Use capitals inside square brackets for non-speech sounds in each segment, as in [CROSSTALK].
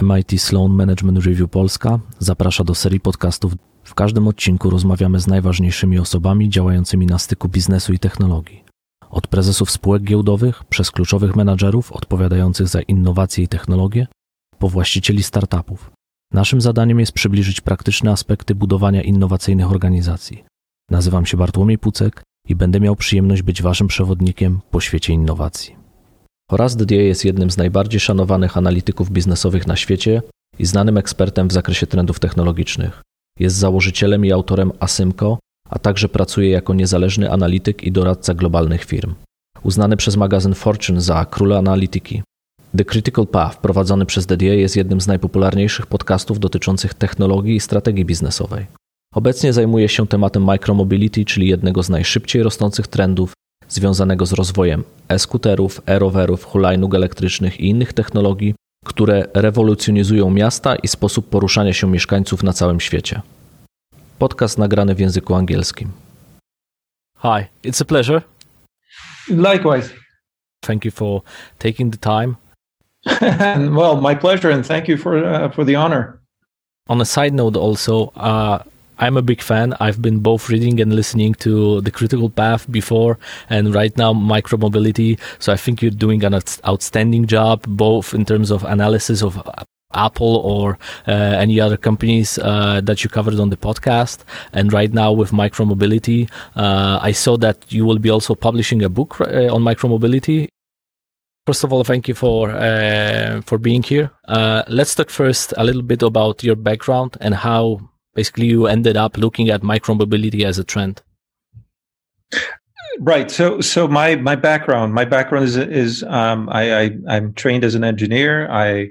MIT Sloan Management Review Polska zaprasza do serii podcastów. W każdym odcinku rozmawiamy z najważniejszymi osobami działającymi na styku biznesu i technologii. Od prezesów spółek giełdowych, przez kluczowych menadżerów odpowiadających za innowacje i technologie, po właścicieli startupów. Naszym zadaniem jest przybliżyć praktyczne aspekty budowania innowacyjnych organizacji. Nazywam się Bartłomiej Pucek i będę miał przyjemność być Waszym przewodnikiem po świecie innowacji. Horace Didier jest jednym z najbardziej szanowanych analityków biznesowych na świecie i znanym ekspertem w zakresie trendów technologicznych. Jest założycielem i autorem Asymco, a także pracuje jako niezależny analityk i doradca globalnych firm. Uznany przez magazyn Fortune za króla analityki. The Critical Path prowadzony przez Didier jest jednym z najpopularniejszych podcastów dotyczących technologii i strategii biznesowej. Obecnie zajmuje się tematem micromobility, czyli jednego z najszybciej rosnących trendów związanego z rozwojem e-skuterów, e-rowerów, hulajnóg elektrycznych i innych technologii, które rewolucjonizują miasta i sposób poruszania się mieszkańców na całym świecie. Podcast nagrany w języku angielskim. Hi, it's a pleasure. Likewise. Thank you for taking the time. [LAUGHS] well, my pleasure, and thank you for uh, for the honor. On a side note, also, uh, I'm a big fan. I've been both reading and listening to the Critical Path before, and right now micromobility. So I think you're doing an outstanding job, both in terms of analysis of Apple or uh, any other companies uh, that you covered on the podcast. And right now with micromobility, uh, I saw that you will be also publishing a book uh, on micromobility. First of all, thank you for uh, for being here. Uh, let's talk first a little bit about your background and how basically you ended up looking at micromobility as a trend. Right. So so my my background my background is is um, I, I i'm trained as an engineer. I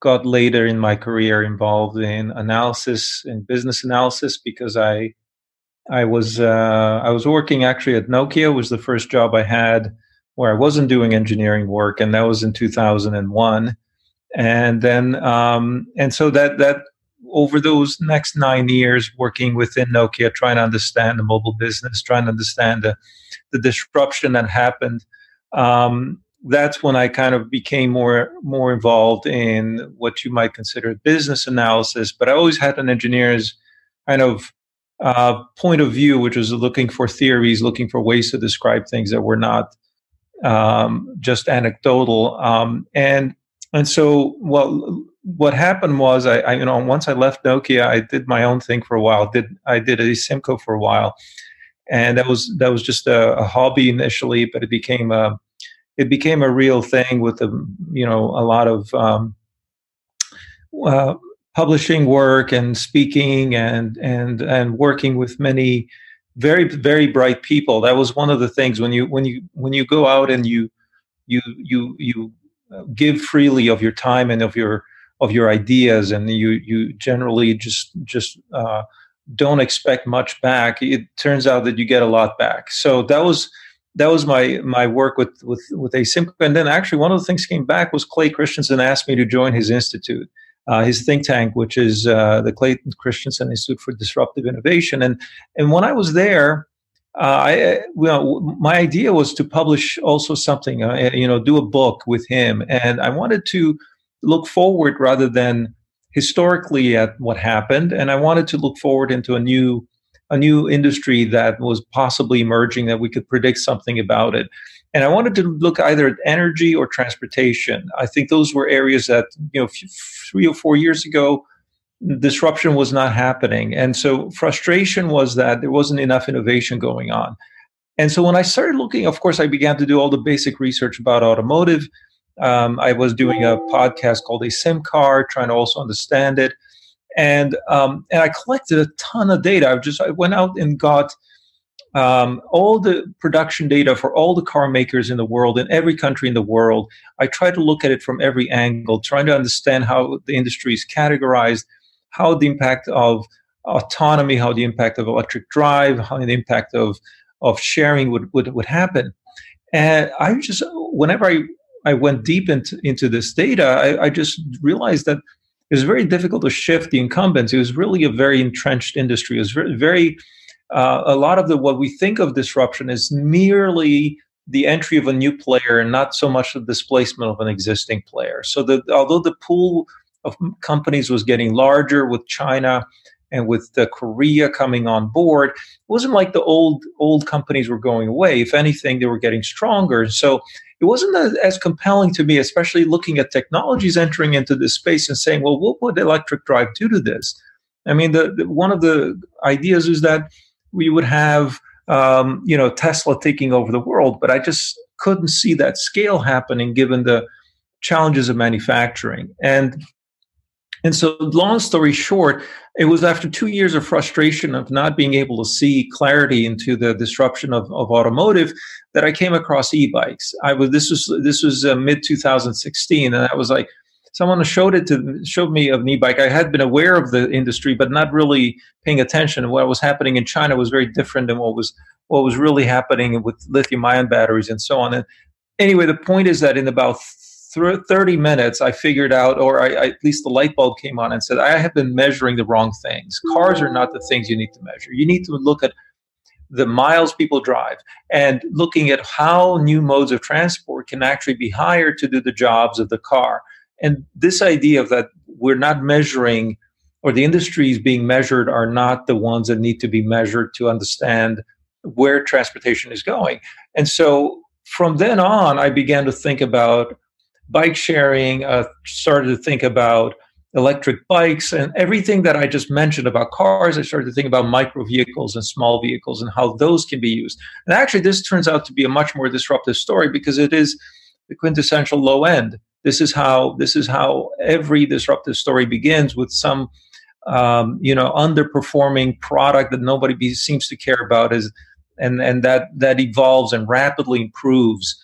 got later in my career involved in analysis and business analysis because i i was uh, i was working actually at nokia was the first job i had where i wasn't doing engineering work and that was in 2001 and then um, and so that that over those next nine years working within Nokia, trying to understand the mobile business, trying to understand the, the disruption that happened, um, that's when I kind of became more more involved in what you might consider business analysis. But I always had an engineer's kind of uh, point of view, which was looking for theories, looking for ways to describe things that were not um, just anecdotal. Um, and and so, well, what happened was I, I, you know once I left Nokia, I did my own thing for a while. Did I did Asymco for a while, and that was that was just a, a hobby initially, but it became a it became a real thing with the you know a lot of um, uh, publishing work and speaking and and and working with many very very bright people. That was one of the things when you when you when you go out and you you you you give freely of your time and of your of your ideas, and you you generally just just uh, don't expect much back. It turns out that you get a lot back. So that was that was my my work with with with Asymco. And then actually one of the things came back was Clay Christensen asked me to join his institute. Uh, his think tank, which is uh, the Clayton Christensen Institute for Disruptive Innovation, and and when I was there, uh, I well, my idea was to publish also something, uh, you know, do a book with him, and I wanted to look forward rather than historically at what happened. And i wanted to look forward into a new a new industry that was possibly emerging that we could predict something about it. And i wanted to look either at energy or transportation. I think those were areas that you know three or four years ago disruption was not happening. And so frustration was that there wasn't enough innovation going on. And so when i started looking of course i began to do all the basic research about automotive um, I was doing a podcast called Asymcar, trying to also understand it, and um, and I collected a ton of data. I just I went out and got um, all the production data for all the car makers in the world in every country in the world. I tried to look at it from every angle, trying to understand how the industry is categorized, how the impact of autonomy, how the impact of electric drive, how the impact of of sharing would would, would happen. And I just whenever I I went deep into, into this data, I, I just realized that it was very difficult to shift the incumbents. It was really a very entrenched industry. It was very, very uh, a lot of the what we think of disruption is merely the entry of a new player and not so much the displacement of an existing player. So that although the pool of companies was getting larger with China and with the Korea coming on board, it wasn't like the old old companies were going away. If anything, they were getting stronger. So it wasn't as compelling to me, especially looking at technologies entering into this space and saying, well, what would electric drive do to this? I mean, the, the one of the ideas is that we would have, um, you know, Tesla taking over the world, but I just couldn't see that scale happening given the challenges of manufacturing. And and so, long story short, it was after two years of frustration of not being able to see clarity into the disruption of, of automotive that I came across e-bikes. I was this was this was uh, mid 2016, and I was like, someone showed it to showed me an e-bike. I had been aware of the industry, but not really paying attention. What was happening in China was very different than what was what was really happening with lithium-ion batteries and so on. And anyway, the point is that in about 30 minutes, I figured out, or I, I, at least the light bulb came on and said, I have been measuring the wrong things. Cars are not the things you need to measure. You need to look at the miles people drive and looking at how new modes of transport can actually be hired to do the jobs of the car. And this idea of that we're not measuring, or the industries being measured are not the ones that need to be measured to understand where transportation is going. And so from then on, I began to think about bike sharing, uh, started to think about electric bikes and everything that I just mentioned about cars. I started to think about micro vehicles and small vehicles and how those can be used. And actually, this turns out to be a much more disruptive story because it is the quintessential low end. This is how this is how every disruptive story begins with some um, you know underperforming product that nobody be, seems to care about is and and that that evolves and rapidly improves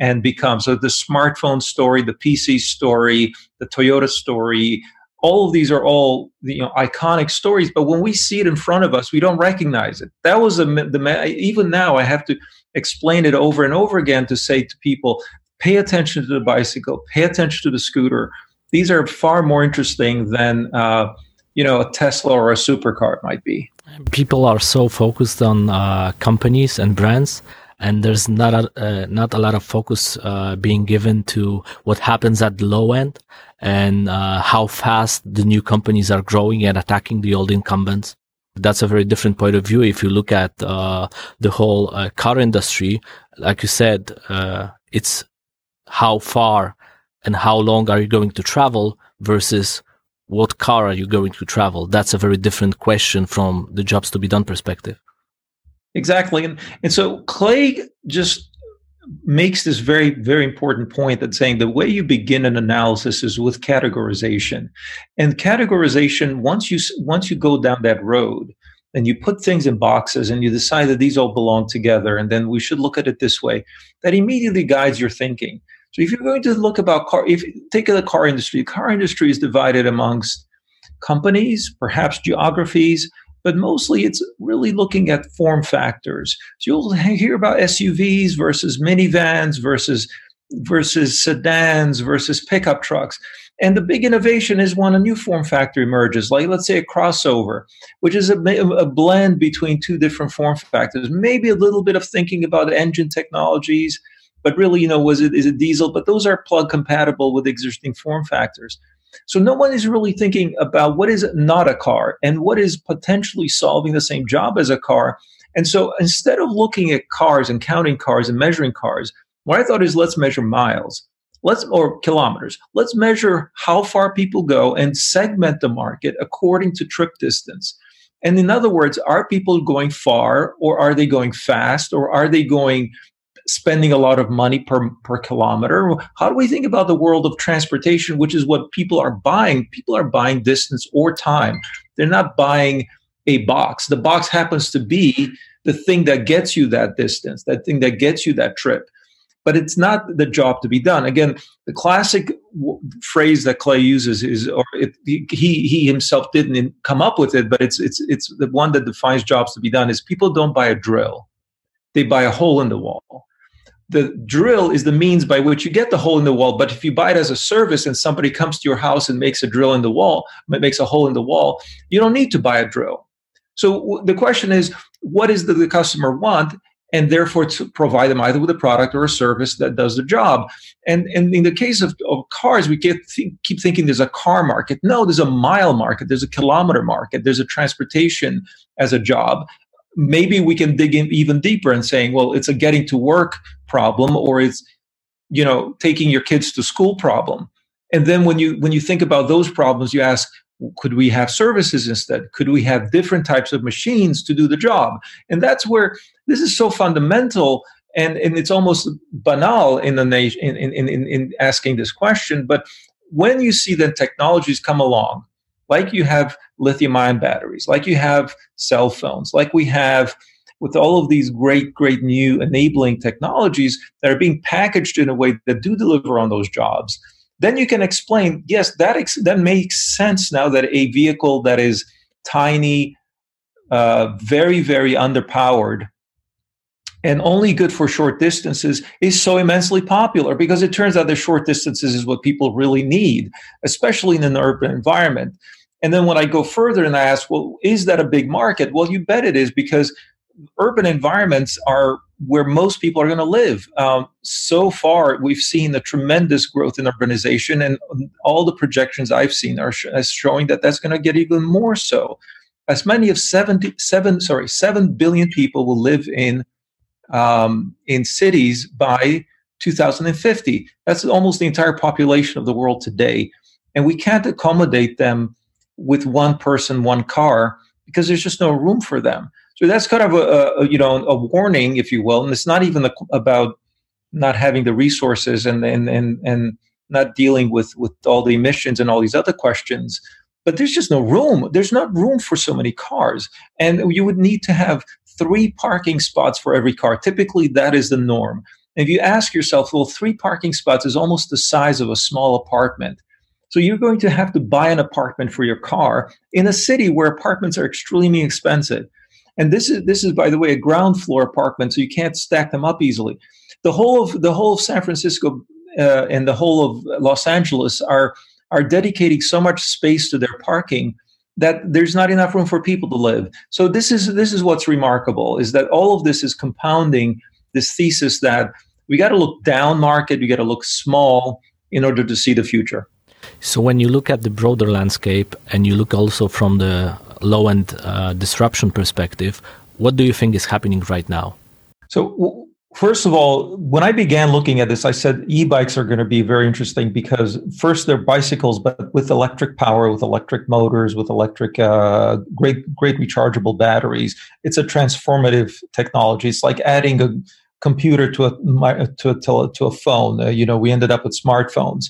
and become. So the smartphone story, the PC story, the Toyota story, all of these are all you know iconic stories. But when we see it in front of us, we don't recognize it. That was a, the even now I have to explain it over and over again to say to people, pay attention to the bicycle, pay attention to the scooter. These are far more interesting than uh, you know a Tesla or a supercar might be. People are so focused on uh, companies and brands and there's not a uh, not a lot of focus uh, being given to what happens at the low end and uh, how fast the new companies are growing and attacking the old incumbents. That's a very different point of view. If you look at uh, the whole uh, car industry, like you said, uh, it's how far and how long are you going to travel versus what car are you going to travel? That's a very different question from the jobs to be done perspective. Exactly. And, and so Clay just makes this very, very important point that saying the way you begin an analysis is with categorization. And categorization, once you once you go down that road and you put things in boxes and you decide that these all belong together, and then we should look at it this way, that immediately guides your thinking. So if you're going to look about car, if take the car industry, the car industry is divided amongst companies, perhaps geographies, but mostly it's really looking at form factors. So you'll hear about SUVs versus minivans versus versus sedans versus pickup trucks. And the big innovation is when a new form factor emerges, like let's say a crossover, which is a, a, blend between two different form factors. Maybe a little bit of thinking about engine technologies, but really, you know, was it is it diesel? But those are plug compatible with existing form factors. So no one is really thinking about what is not a car and what is potentially solving the same job as a car. And so instead of looking at cars and counting cars and measuring cars, what I thought is let's measure miles. Let's or kilometers. Let's measure how far people go and segment the market according to trip distance. And in other words, are people going far or are they going fast or are they going spending a lot of money per, per kilometer? How do we think about the world of transportation, which is what people are buying? People are buying distance or time. They're not buying a box. The box happens to be the thing that gets you that distance, that thing that gets you that trip. But it's not the job to be done. Again, the classic w- phrase that Clay uses is, or it, he he himself didn't come up with it, but it's it's it's the one that defines jobs to be done. Is people don't buy a drill, they buy a hole in the wall the drill is the means by which you get the hole in the wall. But if you buy it as a service and somebody comes to your house and makes a drill in the wall, makes a hole in the wall, you don't need to buy a drill. So the question is, what does the, the customer want? and therefore to provide them either with a product or a service that does the job. And, and in the case of, of cars, we get keep thinking there's a car market. No, there's a mile market, there's a kilometer market, there's a transportation as a job. Maybe we can dig in even deeper and saying, well, it's a getting to work problem or it's you know taking your kids to school problem. And then when you when you think about those problems, you ask, could we have services instead could we have different types of machines to do the job and that's where this is so fundamental and, and it's almost banal in the nation in, in, in, in asking this question but when you see that technologies come along like you have lithium ion batteries like you have cell phones like we have with all of these great great new enabling technologies that are being packaged in a way that do deliver on those jobs then you can explain yes that ex- that makes sense now that a vehicle that is tiny uh, very very underpowered and only good for short distances is so immensely popular because it turns out that short distances is what people really need especially in an urban environment and then when i go further and i ask well is that a big market well you bet it is because urban environments are where most people are going to live. Um, so far, we've seen a tremendous growth in urbanization, and all the projections I've seen are sh- showing that that's going to get even more so. As many as 77, sorry, 7 billion people will live in, um, in cities by 2050. That's almost the entire population of the world today. And we can't accommodate them with one person, one car, because there's just no room for them. So that's kind of a, a you know a warning, if you will, and it's not even about not having the resources and and and and not dealing with with all the emissions and all these other questions but there's just no room. There's not room for so many cars and you would need to have three parking spots for every car. Typically that is the norm. If you ask yourself well three parking spots is almost the size of a small apartment so you're going to have to buy an apartment for your car in a city where apartments are extremely expensive and this is this is by the way a ground floor apartment, so you can't stack them up easily. The whole of the whole of San Francisco uh, and the whole of Los Angeles are are dedicating so much space to their parking that there's not enough room for people to live. So this is this is what's remarkable is that all of this is compounding this thesis that we got to look down market, we got to look small in order to see the future. So when you look at the broader landscape and you look also from the low end uh, disruption perspective, what do you think is happening right now? So, first of all, when I began looking at this, I said e bikes are going to be very interesting because first they're bicycles, but with electric power, with electric motors, with electric, uh, great, great rechargeable batteries. It's a transformative technology. It's like adding a computer to a to a, to a phone. Uh, you know, we ended up with smartphones.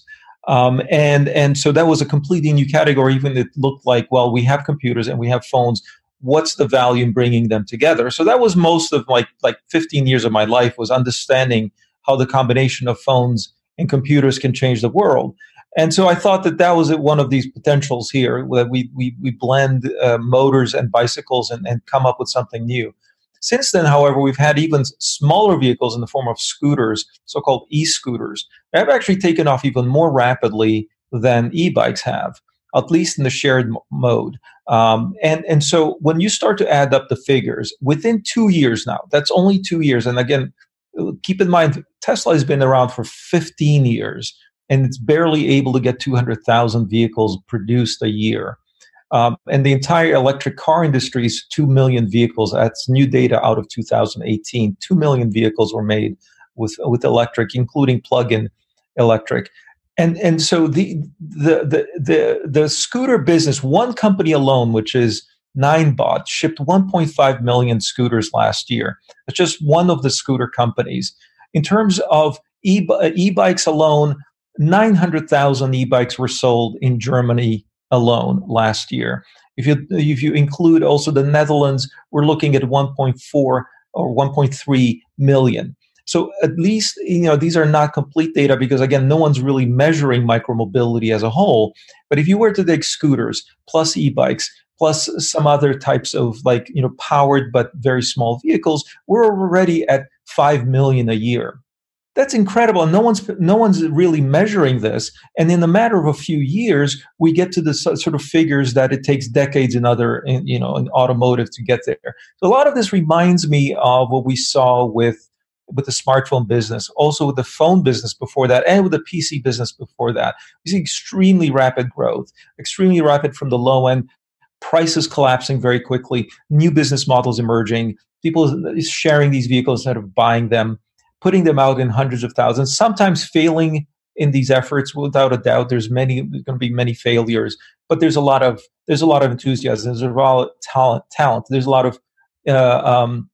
Um, and and so that was a completely new category. Even it looked like, well, we have computers and we have phones. What's the value in bringing them together? So that was most of like like 15 years of my life was understanding how the combination of phones and computers can change the world. And so I thought that that was one of these potentials here that we we we blend uh, motors and bicycles and, and come up with something new. Since then, however, we've had even smaller vehicles in the form of scooters, so called e scooters, have actually taken off even more rapidly than e bikes have, at least in the shared mode. Um, and, and so when you start to add up the figures, within two years now, that's only two years. And again, keep in mind, Tesla has been around for 15 years and it's barely able to get 200,000 vehicles produced a year. Um, and the entire electric car industry is 2 million vehicles. That's new data out of 2018. 2 million vehicles were made with, with electric, including plug in electric. And, and so the, the, the, the, the scooter business, one company alone, which is Ninebot, shipped 1.5 million scooters last year. It's just one of the scooter companies. In terms of e- e-bikes alone, 900,000 e-bikes were sold in Germany alone last year. If you if you include also the Netherlands, we're looking at 1.4 or 1.3 million. So at least you know these are not complete data because again, no one's really measuring micromobility as a whole. But if you were to take scooters plus e-bikes plus some other types of like you know powered but very small vehicles, we're already at five million a year. That's incredible and no one's no one's really measuring this and in a matter of a few years we get to the sort of figures that it takes decades in other in, you know in automotive to get there. So a lot of this reminds me of what we saw with with the smartphone business also with the phone business before that and with the pc business before that. We see extremely rapid growth extremely rapid from the low end prices collapsing very quickly new business models emerging people sharing these vehicles instead of buying them putting them out in hundreds of thousands, sometimes failing in these efforts without a doubt there's many there's going to be many failures but there's a lot of there's a lot of enthusiasm there's a lot of talent talent there's a lot of uh, um,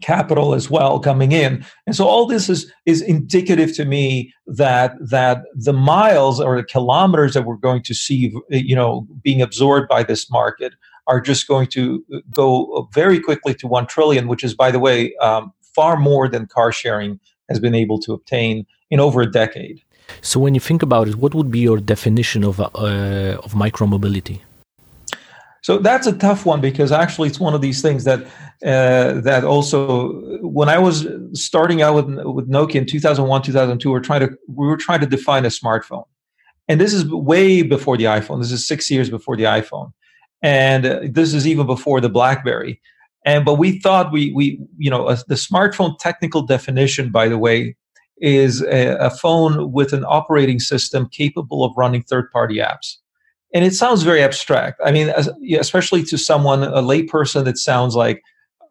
capital as well coming in and so all this is is indicative to me that that the miles or the kilometers that we're going to see you know being absorbed by this market are just going to go very quickly to 1 trillion which is by the way um, far more than car sharing has been able to obtain in over a decade. So, when you think about it, what would be your definition of uh, of micromobility? So that's a tough one because actually it's one of these things that uh, that also when I was starting out with with Nokia in 2001 2002 we were trying to we were trying to define a smartphone, and this is way before the iPhone. This is six years before the iPhone, and uh, this is even before the BlackBerry. And but we thought we we you know a, the smartphone technical definition, by the way, is a, a phone with an operating system capable of running third-party apps. And it sounds very abstract. I mean, as, especially to someone a layperson, it sounds like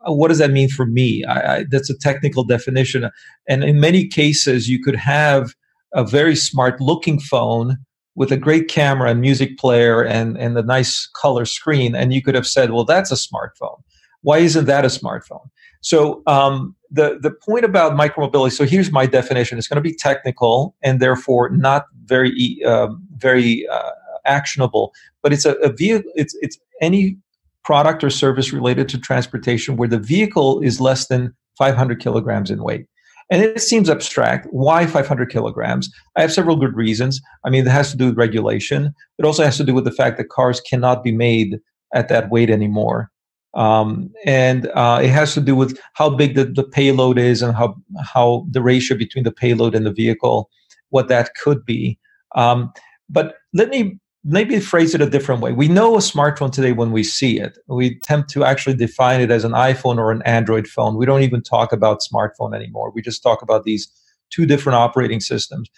uh, what does that mean for me? I, I, that's a technical definition. And in many cases, you could have a very smart looking phone with a great camera and music player and, and a nice color screen. And you could have said, well, that's a smartphone. Why isn't that a smartphone? So um, the the point about micromobility. So here's my definition. It's going to be technical and therefore not very uh, very uh, actionable. But it's a, a vehicle. It's it's any product or service related to transportation where the vehicle is less than 500 kilograms in weight. And it seems abstract. Why 500 kilograms? I have several good reasons. I mean, it has to do with regulation. It also has to do with the fact that cars cannot be made at that weight anymore. Um, and uh, it has to do with how big the, the payload is and how how the ratio between the payload and the vehicle, what that could be. Um, but let me maybe phrase it a different way. We know a smartphone today when we see it. We attempt to actually define it as an iPhone or an Android phone. We don't even talk about smartphone anymore. We just talk about these two different operating systems.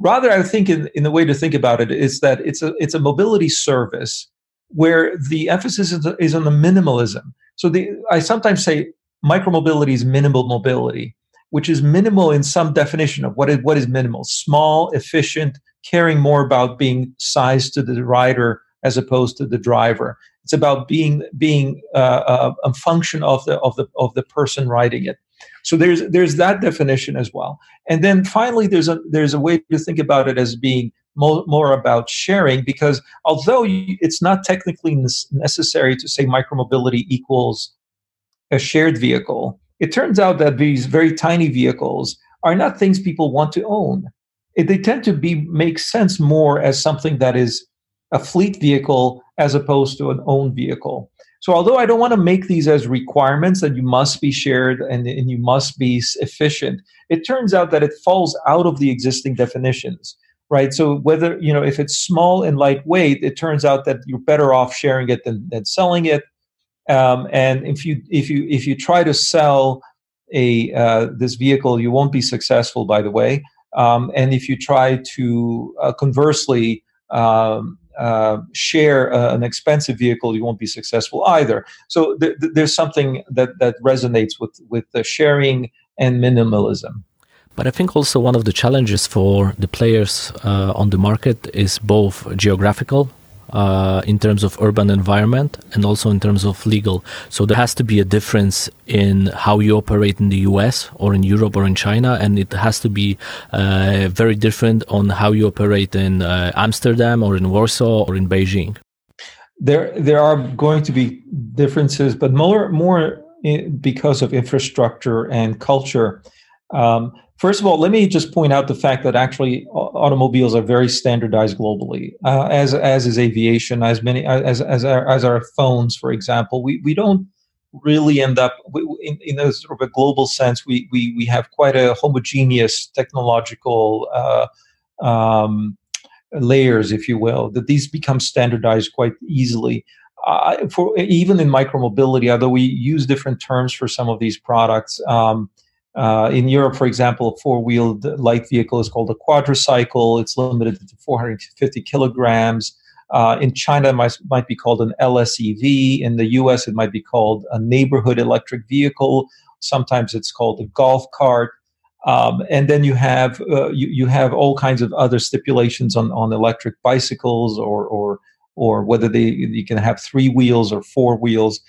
Rather, I think in, in the way to think about it is that it's a it's a mobility service where the emphasis is, is on the minimalism. So the, I sometimes say micromobility is minimal mobility, which is minimal in some definition of what is, what is minimal small, efficient, caring more about being sized to the rider as opposed to the driver. It's about being being uh, a, a function of the of the of the person riding it. So there's there's that definition as well. And then finally, there's a there's a way to think about it as being more, more about sharing because although it's not technically necessary to say micromobility equals a shared vehicle, it turns out that these very tiny vehicles are not things people want to own. they tend to be make sense more as something that is a fleet vehicle as opposed to an owned vehicle. So although I don't want to make these as requirements that you must be shared and, and you must be efficient, it turns out that it falls out of the existing definitions right? So whether you know if it's small and lightweight, it turns out that you're better off sharing it than, than selling it. Um, and if you if you if you try to sell a uh, this vehicle, you won't be successful. By the way, um, and if you try to uh, conversely um, uh, share uh, an expensive vehicle, you won't be successful either. So th- th- there's something that that resonates with with the sharing and minimalism. But I think also one of the challenges for the players uh, on the market is both geographical uh, in terms of urban environment and also in terms of legal. So there has to be a difference in how you operate in the US or in Europe or in China, and it has to be uh, very different on how you operate in uh, Amsterdam or in Warsaw or in Beijing. There, there are going to be differences, but more, more because of infrastructure and culture. Um, First of all, let me just point out the fact that actually automobiles are very standardized globally, uh, as as is aviation, as many as as our, as our phones, for example. We we don't really end up in, in a sort of a global sense. We we we have quite a homogeneous technological uh, um, layers, if you will, that these become standardized quite easily. Uh, for even in micromobility, although we use different terms for some of these products. Um, uh, in Europe, for example, a four-wheeled light vehicle is called a quadricycle. It's limited to 450 kilograms. Uh, in China, it might, might be called an LSEV. In the US, it might be called a neighborhood electric vehicle. Sometimes it's called a golf cart. Um, and then you have uh, you, you have all kinds of other stipulations on, on electric bicycles or or or whether they you can have three wheels or four wheels.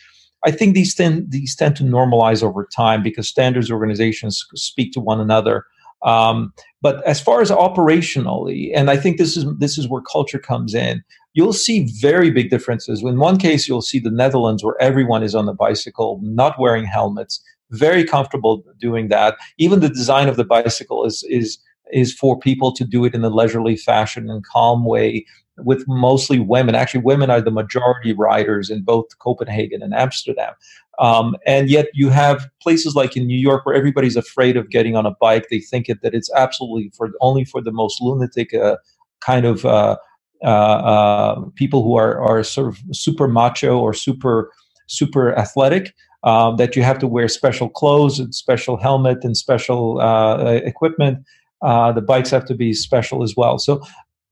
I think these tend these tend to normalize over time because standards organizations speak to one another. Um, but as far as operationally, and I think this is this is where culture comes in. You'll see very big differences. In one case, you'll see the Netherlands where everyone is on the bicycle, not wearing helmets very comfortable doing that. Even the design of the bicycle is is is for people to do it in a leisurely fashion and calm way with mostly women. Actually, women are the majority riders in both Copenhagen and Amsterdam. Um, and yet, you have places like in New York where everybody's afraid of getting on a bike. They think it, that it's absolutely for only for the most lunatic uh, kind of uh, uh, uh people who are are sort of super macho or super super athletic um, that you have to wear special clothes and special helmet and special uh, equipment. Uh, the bikes have to be special as well. So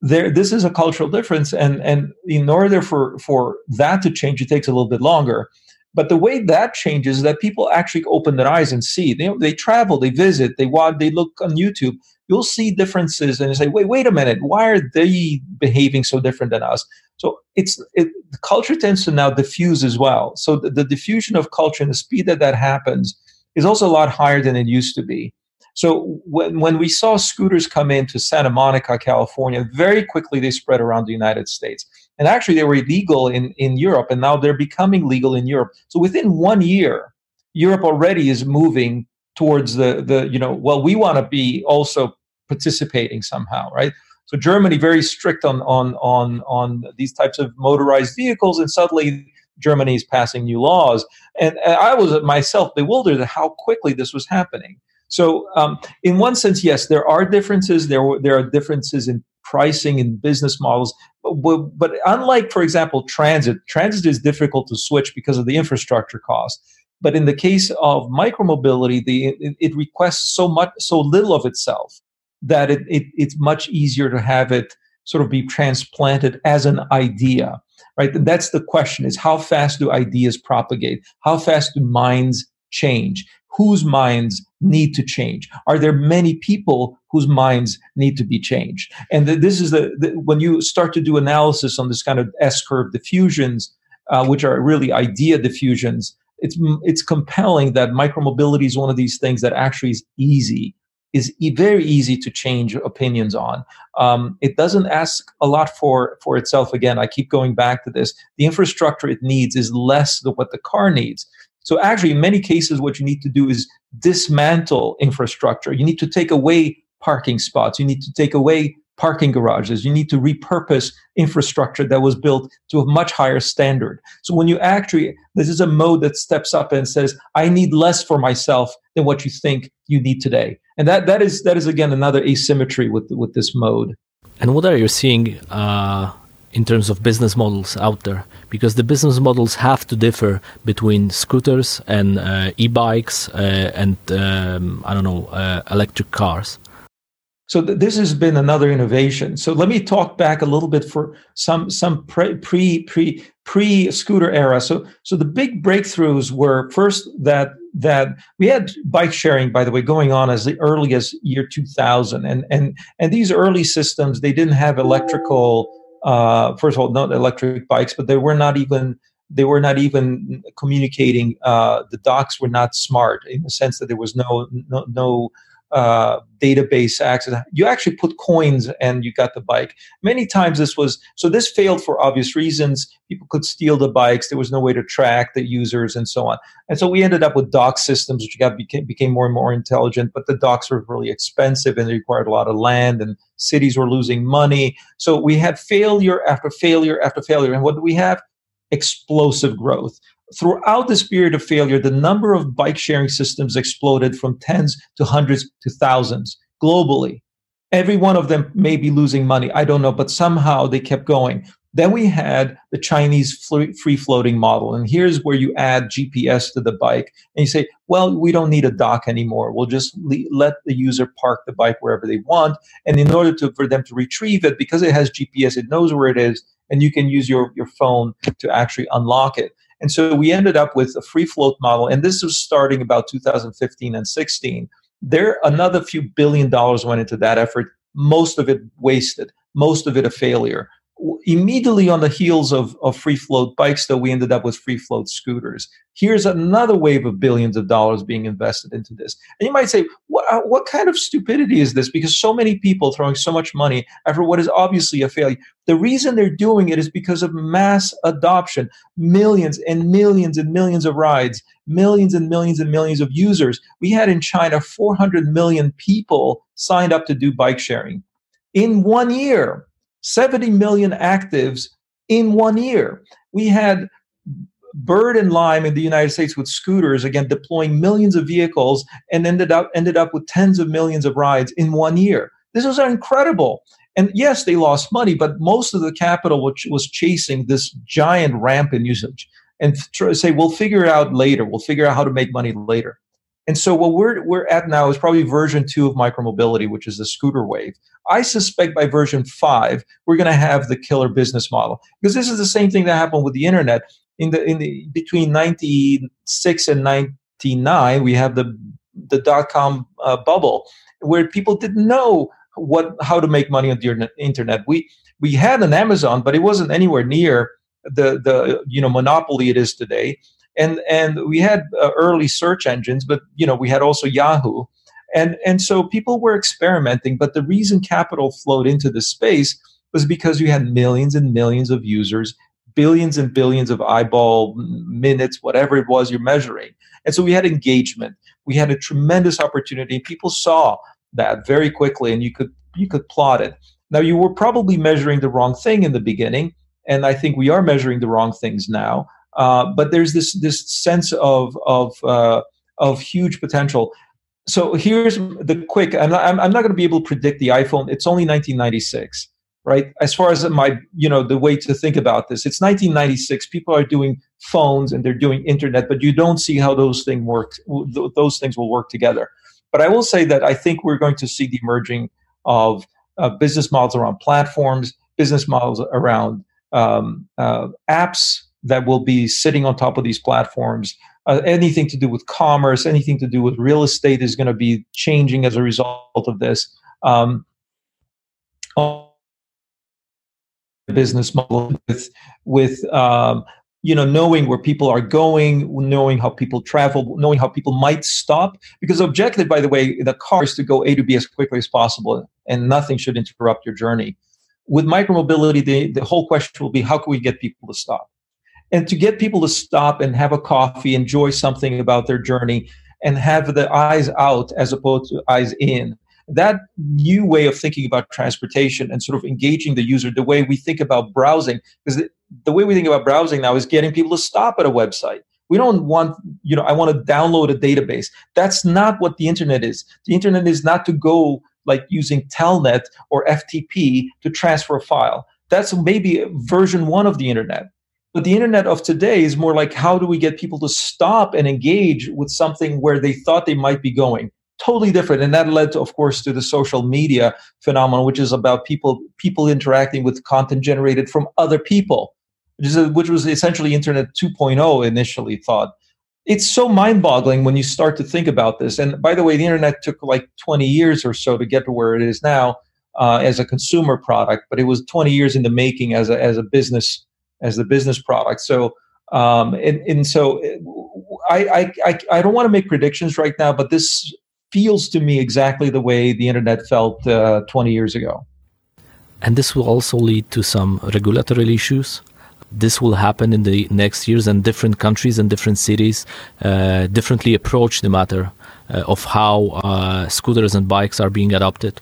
there, this is a cultural difference, and and in order for for that to change, it takes a little bit longer. But the way that changes is that people actually open their eyes and see. They, they travel, they visit, they watch, they look on YouTube. You'll see differences and say, wait, wait a minute, why are they behaving so different than us? So it's it, the culture tends to now diffuse as well. So the, the diffusion of culture and the speed that that happens is also a lot higher than it used to be. So when, when we saw scooters come into Santa Monica, California, very quickly they spread around the United States. And actually they were illegal in, in Europe, and now they're becoming legal in Europe. So within one year, Europe already is moving towards the, the you know, well, we want to be also participating somehow, right? So Germany very strict on on on on these types of motorized vehicles, and suddenly Germany is passing new laws. And, and I was myself bewildered at how quickly this was happening. So, um, in one sense, yes, there are differences. There there are differences in pricing and business models. But, but unlike, for example, transit, transit is difficult to switch because of the infrastructure cost. But in the case of micromobility, the it, it requests so much, so little of itself that it, it, it's much easier to have it sort of be transplanted as an idea right that's the question is how fast do ideas propagate how fast do minds change whose minds need to change are there many people whose minds need to be changed and this is the, the, when you start to do analysis on this kind of s curve diffusions uh, which are really idea diffusions it's it's compelling that micromobility is one of these things that actually is easy is e- very easy to change opinions on. Um, it doesn't ask a lot for for itself. Again, I keep going back to this. The infrastructure it needs is less than what the car needs. So actually, in many cases, what you need to do is dismantle infrastructure. You need to take away parking spots. You need to take away parking garages. You need to repurpose infrastructure that was built to a much higher standard. So when you actually, this is a mode that steps up and says, I need less for myself than what you think you need today. And that, that is that is again another asymmetry with with this mode. And what are you seeing uh, in terms of business models out there? Because the business models have to differ between scooters and uh, e-bikes uh, and um, I don't know uh, electric cars. So th- this has been another innovation. So let me talk back a little bit for some some pre pre pre pre scooter era. So so the big breakthroughs were first that that we had bike sharing by the way going on as early as year 2000 and and and these early systems they didn't have electrical uh, first of all not electric bikes but they were not even they were not even communicating uh, the docks were not smart in the sense that there was no no, no uh, database access. You actually put coins and you got the bike. Many times this was so this failed for obvious reasons. People could steal the bikes. There was no way to track the users and so on. And so we ended up with dock systems, which got became, became more and more intelligent. But the docks were really expensive and they required a lot of land, and cities were losing money. So we had failure after failure after failure. And what do we have? Explosive growth throughout this period of failure, the number of bike sharing systems exploded from tens to hundreds to thousands globally. Every one of them may be losing money. I don't know, but somehow they kept going. Then we had the Chinese free floating model. And here's where you add GPS to the bike and you say, well, we don't need a dock anymore. We'll just le- let the user park the bike wherever they want. And in order to, for them to retrieve it, because it has GPS, it knows where it is, and you can use your, your phone to actually unlock it. And so we ended up with a free float model. And this was starting about 2015 and 16. There, another few billion dollars went into that effort, most of it wasted, most of it a failure immediately on the heels of, of free float bikes, though, we ended up with free float scooters. Here's another wave of billions of dollars being invested into this. And you might say, what, uh, what kind of stupidity is this? Because so many people throwing so much money after what is obviously a failure. The reason they're doing it is because of mass adoption, millions and millions and millions of rides, millions and millions and millions of users. We had in China 400 million people signed up to do bike sharing. In one year, 70 million actives in one year. We had Bird and Lime in the United States with scooters, again deploying millions of vehicles and ended up ended up with tens of millions of rides in one year. This was incredible. And yes, they lost money, but most of the capital which was chasing this giant ramp in usage and say, we'll figure it out later. We'll figure out how to make money later. And so what we're we're at now is probably version two of micromobility, which is the scooter wave. I suspect by version five, we're going to have the killer business model because this is the same thing that happened with the internet. In the in the between 96 and 99 we have the the dot com uh, bubble where people didn't know what how to make money on the internet. We we had an amazon but it wasn't anywhere near the the you know monopoly it is today and and we had uh, early search engines but you know we had also yahoo. And and so people were experimenting but the reason capital flowed into the space was because you had millions and millions of users billions and billions of eyeball minutes whatever it was you're measuring. And so we had engagement. We had a tremendous opportunity. People saw that very quickly and you could you could plot it. Now you were probably measuring the wrong thing in the beginning and i think we are measuring the wrong things now uh, but there's this this sense of of uh, of huge potential. So here's the quick. I'm not, I'm not going to be able to predict the iPhone. It's only 1996, right? As far as my you know the way to think about this, it's 1996. People are doing phones and they're doing internet, but you don't see how those things work. Those things will work together. But I will say that I think we're going to see the emerging of uh, business models around platforms, business models around um, uh, apps that will be sitting on top of these platforms. Uh, anything to do with commerce, anything to do with real estate is going to be changing as a result of this. Um, business model with with um, you know knowing where people are going knowing how people travel knowing how people might stop because objective by the way the car is to go a to b as quickly as possible and nothing should interrupt your journey with micromobility the, the whole question will be how can we get people to stop and to get people to stop and have a coffee, enjoy something about their journey, and have the eyes out as opposed to eyes in. That new way of thinking about transportation and sort of engaging the user, the way we think about browsing, because the way we think about browsing now is getting people to stop at a website. We don't want, you know, I want to download a database. That's not what the internet is. The internet is not to go like using Telnet or FTP to transfer a file. That's maybe version one of the internet. But the internet of today is more like how do we get people to stop and engage with something where they thought they might be going? Totally different. And that led to, of course, to the social media phenomenon, which is about people people interacting with content generated from other people, which, is a, which was essentially Internet 2.0 initially thought. It's so mind-boggling when you start to think about this. And by the way, the internet took like 20 years or so to get to where it is now uh, as a consumer product, but it was 20 years in the making as a, as a business as the business product. So um, and, and so I, I, I don't want to make predictions right now, but this feels to me exactly the way the internet felt uh, 20 years ago. And this will also lead to some regulatory issues. This will happen in the next years, and different countries and different cities uh, differently approach the matter uh, of how uh, scooters and bikes are being adopted.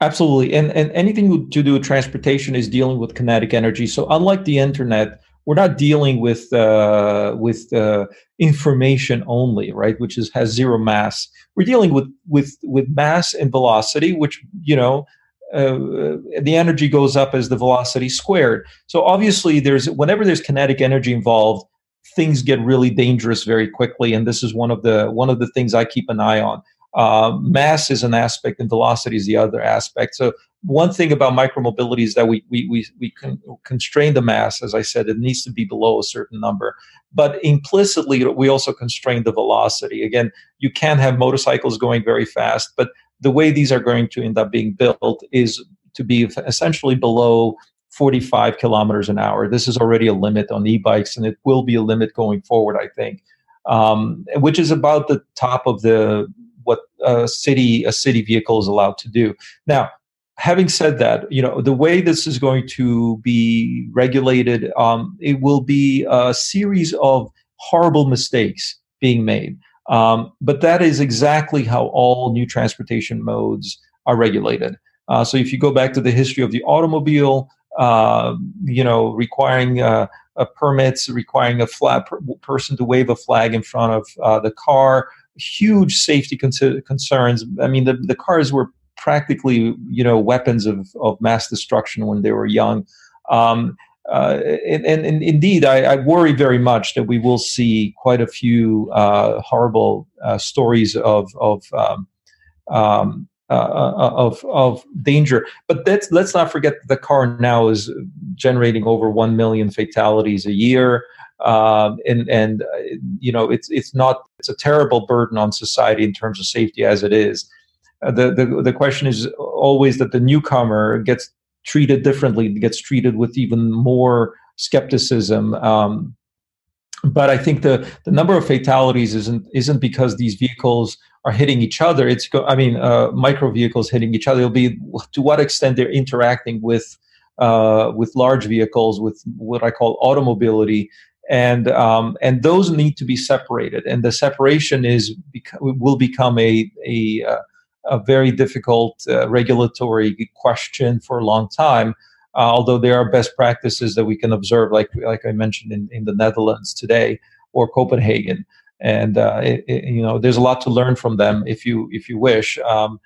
Absolutely. And, and anything to do with transportation is dealing with kinetic energy. So, unlike the internet, we're not dealing with uh, with uh, information only, right? Which is has zero mass. We're dealing with with with mass and velocity, which you know uh, the energy goes up as the velocity squared. So obviously, there's whenever there's kinetic energy involved, things get really dangerous very quickly, and this is one of the one of the things I keep an eye on. Uh, mass is an aspect, and velocity is the other aspect. So one thing about micromobility is that we we we, we can constrain the mass. As I said, it needs to be below a certain number, but implicitly we also constrain the velocity. Again, you can have motorcycles going very fast, but the way these are going to end up being built is to be essentially below 45 kilometers an hour. This is already a limit on e-bikes, and it will be a limit going forward. I think, um, which is about the top of the what a city a city vehicle is allowed to do. Now, having said that, you know the way this is going to be regulated, um, it will be a series of horrible mistakes being made. Um, but that is exactly how all new transportation modes are regulated. Uh, so if you go back to the history of the automobile, uh, you know, requiring uh, permits, requiring a flat per- person to wave a flag in front of uh, the car, huge safety con- concerns. I mean, the, the cars were practically, you know, weapons of, of mass destruction when they were young. Um, uh, and, and, and, indeed, I, I, worry very much that we will see quite a few uh, horrible uh, stories of of um, um, uh, uh, of of danger. But let's let's not forget the car now is generating over one million fatalities a year, um, and and you know it's it's not it's a terrible burden on society in terms of safety as it is. the, the the question is always that the newcomer gets treated differently, gets treated with even more skepticism. Um, but I think the the number of fatalities isn't isn't because these vehicles are hitting each other. It's I mean uh, micro vehicles hitting each other. It'll be to what extent they're interacting with uh, with large vehicles, with what I call automobility, and um, and those need to be separated. And the separation is will become a a uh, a very difficult uh, regulatory question for a long time. Uh, although there are best practices that we can observe, like like I mentioned in, in the Netherlands today or Copenhagen, and uh, it, it, you know there's a lot to learn from them if you if you wish. Um,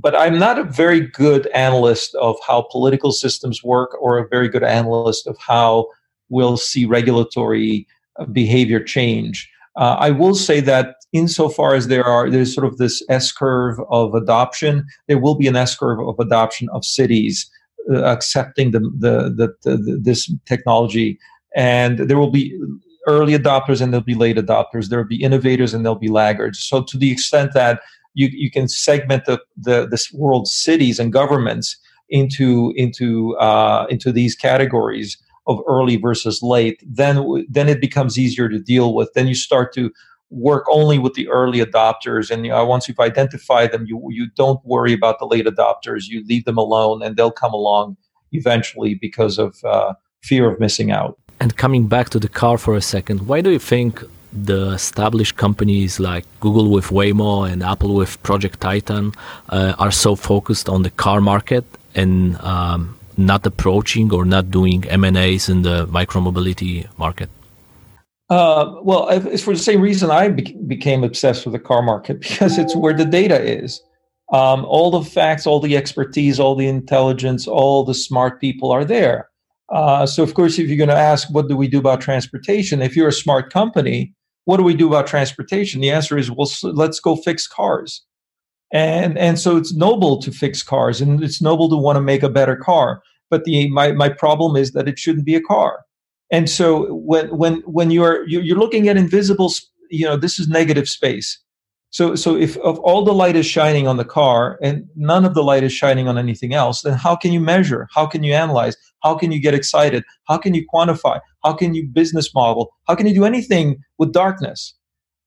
but I'm not a very good analyst of how political systems work, or a very good analyst of how we'll see regulatory uh, behavior change. Uh, I will say that insofar as there are there's sort of this S curve of adoption, there will be an S curve of adoption of cities uh, accepting the, the, the, the, this technology, and there will be early adopters and there'll be late adopters. There will be innovators and there'll be laggards. So to the extent that you, you can segment the, the this world's cities and governments into into uh, into these categories of early versus late, then then it becomes easier to deal with. Then you start to work only with the early adopters, and you know, once you've identified them, you you don't worry about the late adopters. You leave them alone, and they'll come along eventually because of uh, fear of missing out. And coming back to the car for a second, why do you think the established companies like Google with Waymo and Apple with Project Titan uh, are so focused on the car market and um, not approaching or not doing M&As in the micromobility market? Uh, well, it's for the same reason I be- became obsessed with the car market [LAUGHS] because it's where the data is. Um, all the facts, all the expertise, all the intelligence, all the smart people are there. Uh, so, of course, if you're going to ask, what do we do about transportation? If you're a smart company, what do we do about transportation? The answer is, well, let's go fix cars and and so it's noble to fix cars and it's noble to want to make a better car but the my, my problem is that it shouldn't be a car. And so when when when you're you're looking at invisible you know this is negative space. So so if, if all the light is shining on the car and none of the light is shining on anything else then how can you measure? How can you analyze? How can you get excited? How can you quantify? How can you business model? How can you do anything with darkness?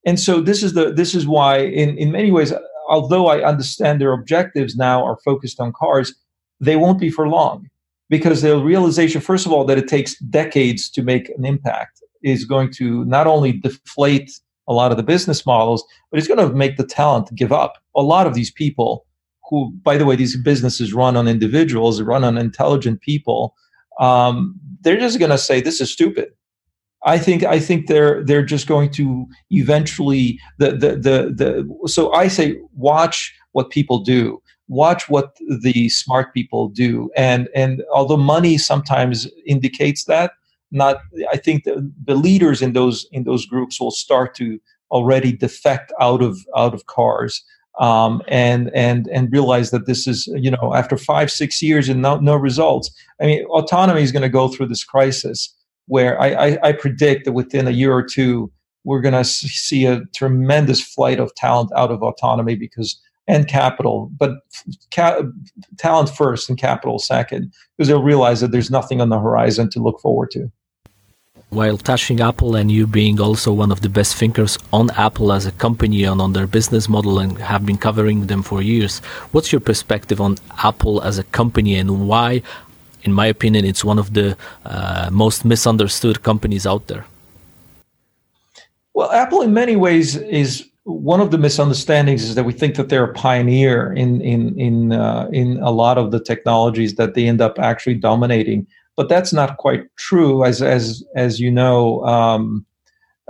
And so this is the this is why in in many ways although I understand their objectives now are focused on cars, they won't be for long because the realization, first of all, that it takes decades to make an impact is going to not only deflate a lot of the business models, but it's going to make the talent give up. A lot of these people, who, by the way, these businesses run on individuals, run on intelligent people, um, they're just going to say this is stupid. I think I think they're they're just going to eventually the the the the. So I say watch what people do, watch what the smart people do, and and although money sometimes indicates that, not I think the, the leaders in those in those groups will start to already defect out of out of cars um, and and and realize that this is you know after five six years and no no results. I mean, autonomy is going to go through this crisis where I, I, I predict that within a year or two we're going to see a tremendous flight of talent out of autonomy because and capital, but ca- talent first and capital second, because they'll realize that there's nothing on the horizon to look forward to. While touching Apple and you being also one of the best thinkers on Apple as a company and on their business model and have been covering them for years, what's your perspective on Apple as a company and why, in my opinion, it's one of the uh, most misunderstood companies out there? Well, Apple, in many ways, is one of the misunderstandings is that we think that they're a pioneer in in in uh, in a lot of the technologies that they end up actually dominating but that's not quite true. As as as you know, um,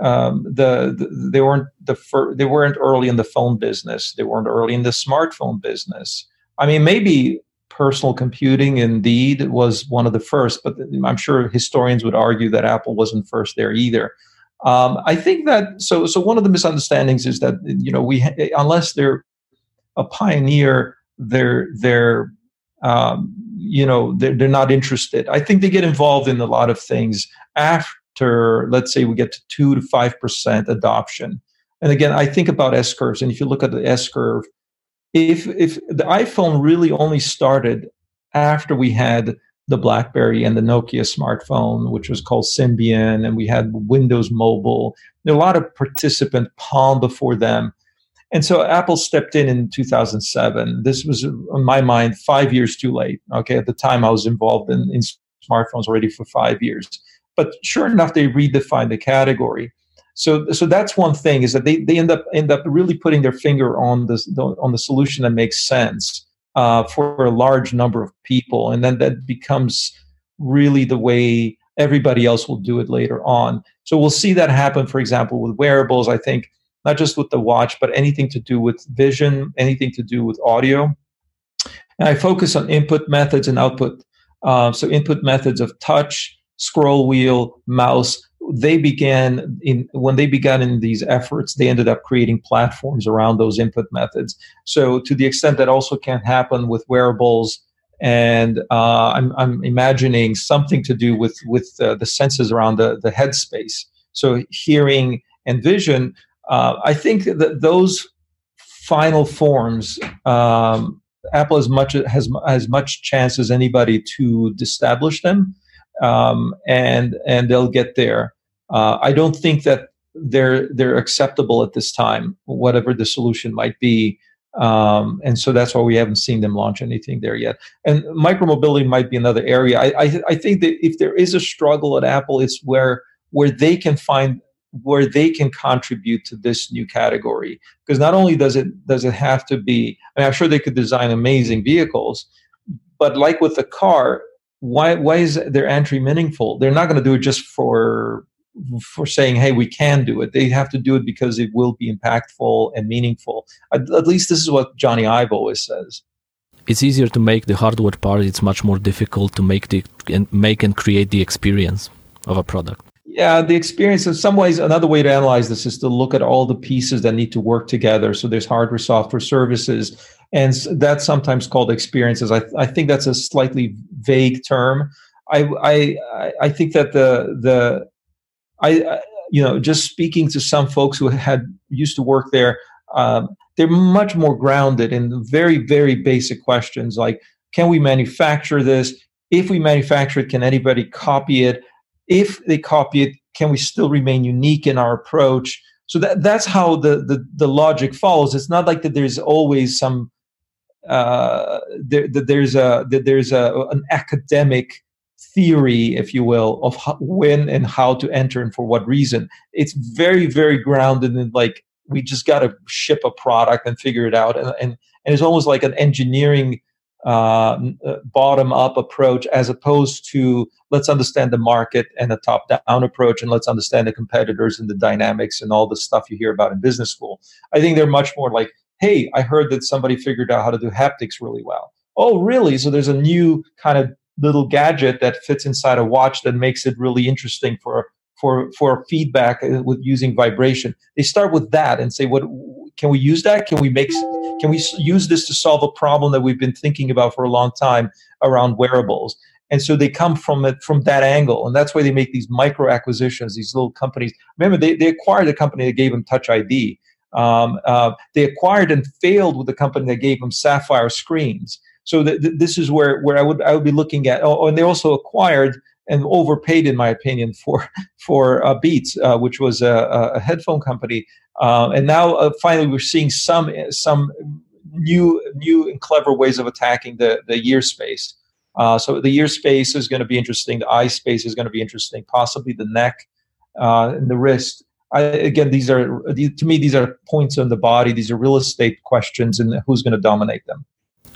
um, the, the, they weren't the fir- they weren't early in the phone business. They weren't early in the smartphone business. I mean, maybe personal computing indeed was one of the first, but I'm sure historians would argue that Apple wasn't first there either. Um, I think that so so one of the misunderstandings is that you know we unless they're a pioneer, they're they're um, you know they're, they're not interested i think they get involved in a lot of things after let's say we get to 2 to 5% adoption and again i think about s curves and if you look at the s curve if if the iphone really only started after we had the blackberry and the nokia smartphone which was called symbian and we had windows mobile there a lot of participant palm before them and so Apple stepped in in 2007. This was, in my mind, five years too late. Okay, at the time I was involved in, in smartphones already for five years. But sure enough, they redefined the category. So, so that's one thing is that they, they end up end up really putting their finger on the, on the solution that makes sense uh, for a large number of people, and then that becomes really the way everybody else will do it later on. So we'll see that happen, for example, with wearables. I think not just with the watch, but anything to do with vision, anything to do with audio. And I focus on input methods and output. Uh, so input methods of touch, scroll wheel, mouse. They began in when they began in these efforts. They ended up creating platforms around those input methods. So to the extent that also can happen with wearables, and uh, I'm, I'm, imagining something to do with with uh, the senses around the the headspace. So hearing and vision uh, I think that those final forms, um, Apple as much has as much chance as anybody to establish them, um, and and they'll get there. Uh, I don't think that they're they're acceptable at this time, whatever the solution might be. Um, and so that's why we haven't seen them launch anything there yet. And micromobility might be another area. I, I, I think that if there is a struggle at Apple, it's where where they can find where they can contribute to this new category because not only does it does it have to be I mean, i'm sure they could design amazing vehicles but like with the car why why is their entry meaningful? They're not going to do it just for for saying hey we can do it. They have to do it because it will be impactful and meaningful. At, at least this is what Jony Ive always says. It's easier to make the hardware part. It's much more difficult to make the and make and create the experience of a product. Yeah, the experience in some ways, another way to analyze this is to look at all the pieces that need to work together. So there's hardware, software, services, and that's sometimes called experiences. I, I think that's a slightly vague term. I, I, I think that the, the, I, you know, just speaking to some folks who had used to work there, um, they're much more grounded in very, very basic questions like, can we manufacture this? If we manufacture it, can anybody copy it? if they copy it, can we still remain unique in our approach? So that that's how the the, the logic follows. It's not like that. There's always some uh, there, there's a there's a an academic theory, if you will, of how, when and how to enter and for what reason. It's very very grounded in like we just got to ship a product and figure it out, and and, and it's almost like an engineering uh, uh bottom up approach as opposed to let's understand the market and a top down approach and let's understand the competitors and the dynamics and all the stuff you hear about in business school. I think they're much more like, hey, I heard that somebody figured out how to do haptics really well. Oh, really? So there's a new kind of little gadget that fits inside a watch that makes it really interesting for for for feedback uh, with using vibration. They start with that and say, "What can we use that? Can we make? Can we use this to solve a problem that we've been thinking about for a long time around wearables?" And so they come from it from that angle, and that's why they make these micro acquisitions. These little companies. Remember, they they acquired a company that gave them Touch ID. Um, uh, they acquired and failed with the company that gave them Sapphire screens. So th- th- this is where where I would I would be looking at. Oh, and they also acquired and overpaid, in my opinion, [LAUGHS] for for uh, Beats, uh, which was a, a headphone company. Uh, and now uh, finally we're seeing some some new new and clever ways of attacking the the ear space. Uh, so the ear space is going to be interesting. The eye space is going to be interesting. Possibly the neck and the wrist. I, again, these are to me these are points on the body. These are real estate questions, and who's going to dominate them.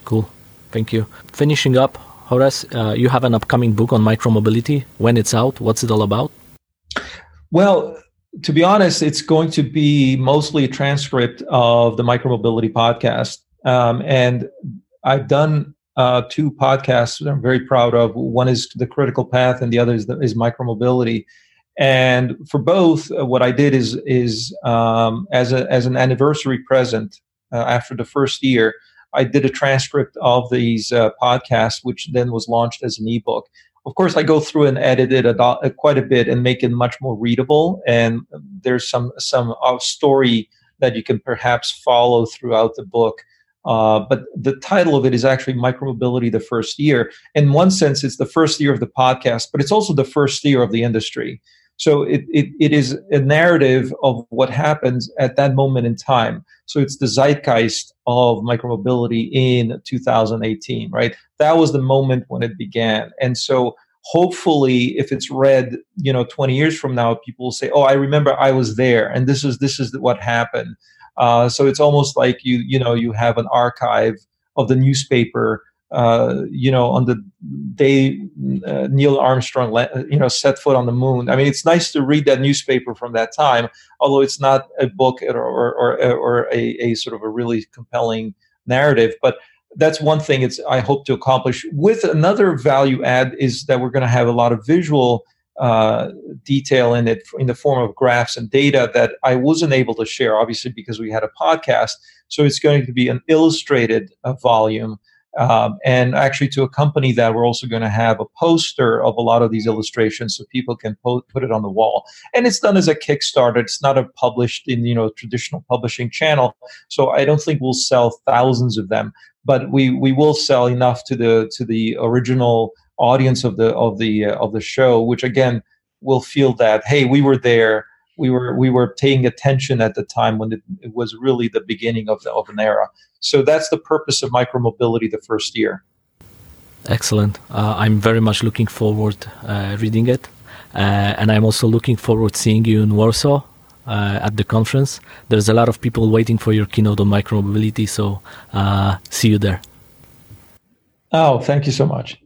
Cool. Thank you. Finishing up, Horace, uh, you have an upcoming book on micromobility. When it's out, what's it all about? Well, to be honest, it's going to be mostly a transcript of the micromobility podcast. Um, and I've done uh, two podcasts that I'm very proud of. One is The Critical Path, and the other is, the, is Micromobility. And for both, uh, what I did is is um, as a as an anniversary present uh, after the first year, I did a transcript of these uh, podcasts, which then was launched as an ebook. Of course, I go through and edit it a, a, quite a bit and make it much more readable. And there's some some uh, story that you can perhaps follow throughout the book. Uh, but the title of it is actually Micromobility the First Year. In one sense, it's the first year of the podcast, but it's also the first year of the industry. So it, it, it is a narrative of what happens at that moment in time. So it's the zeitgeist of micromobility in 2018, right? That was the moment when it began. And so hopefully if it's read, you know, 20 years from now, people will say, oh, I remember I was there and this is, this is what happened. Uh, so it's almost like you, you know, you have an archive of the newspaper uh, you know, on the day uh, Neil Armstrong, you know, set foot on the moon. I mean, it's nice to read that newspaper from that time, although it's not a book or or, or, a, a sort of a really compelling narrative. But that's one thing it's I hope to accomplish. With another value add is that we're going to have a lot of visual uh, detail in it in the form of graphs and data that I wasn't able to share, obviously because we had a podcast. So it's going to be an illustrated uh, volume um, and actually, to accompany that, we're also going to have a poster of a lot of these illustrations so people can po- put it on the wall. And it's done as a Kickstarter. It's not a published in you know traditional publishing channel. So I don't think we'll sell thousands of them, but we we will sell enough to the to the original audience of the of the uh, of the show, which again will feel that hey, we were there we were we were paying attention at the time when it, it was really the beginning of, the, of an era. So that's the purpose of micromobility the first year. Excellent. Uh, I'm very much looking forward uh, reading it, uh, and I'm also looking forward seeing you in Warsaw uh, at the conference. There's a lot of people waiting for your keynote on micromobility, so uh, see you there. Oh, thank you so much.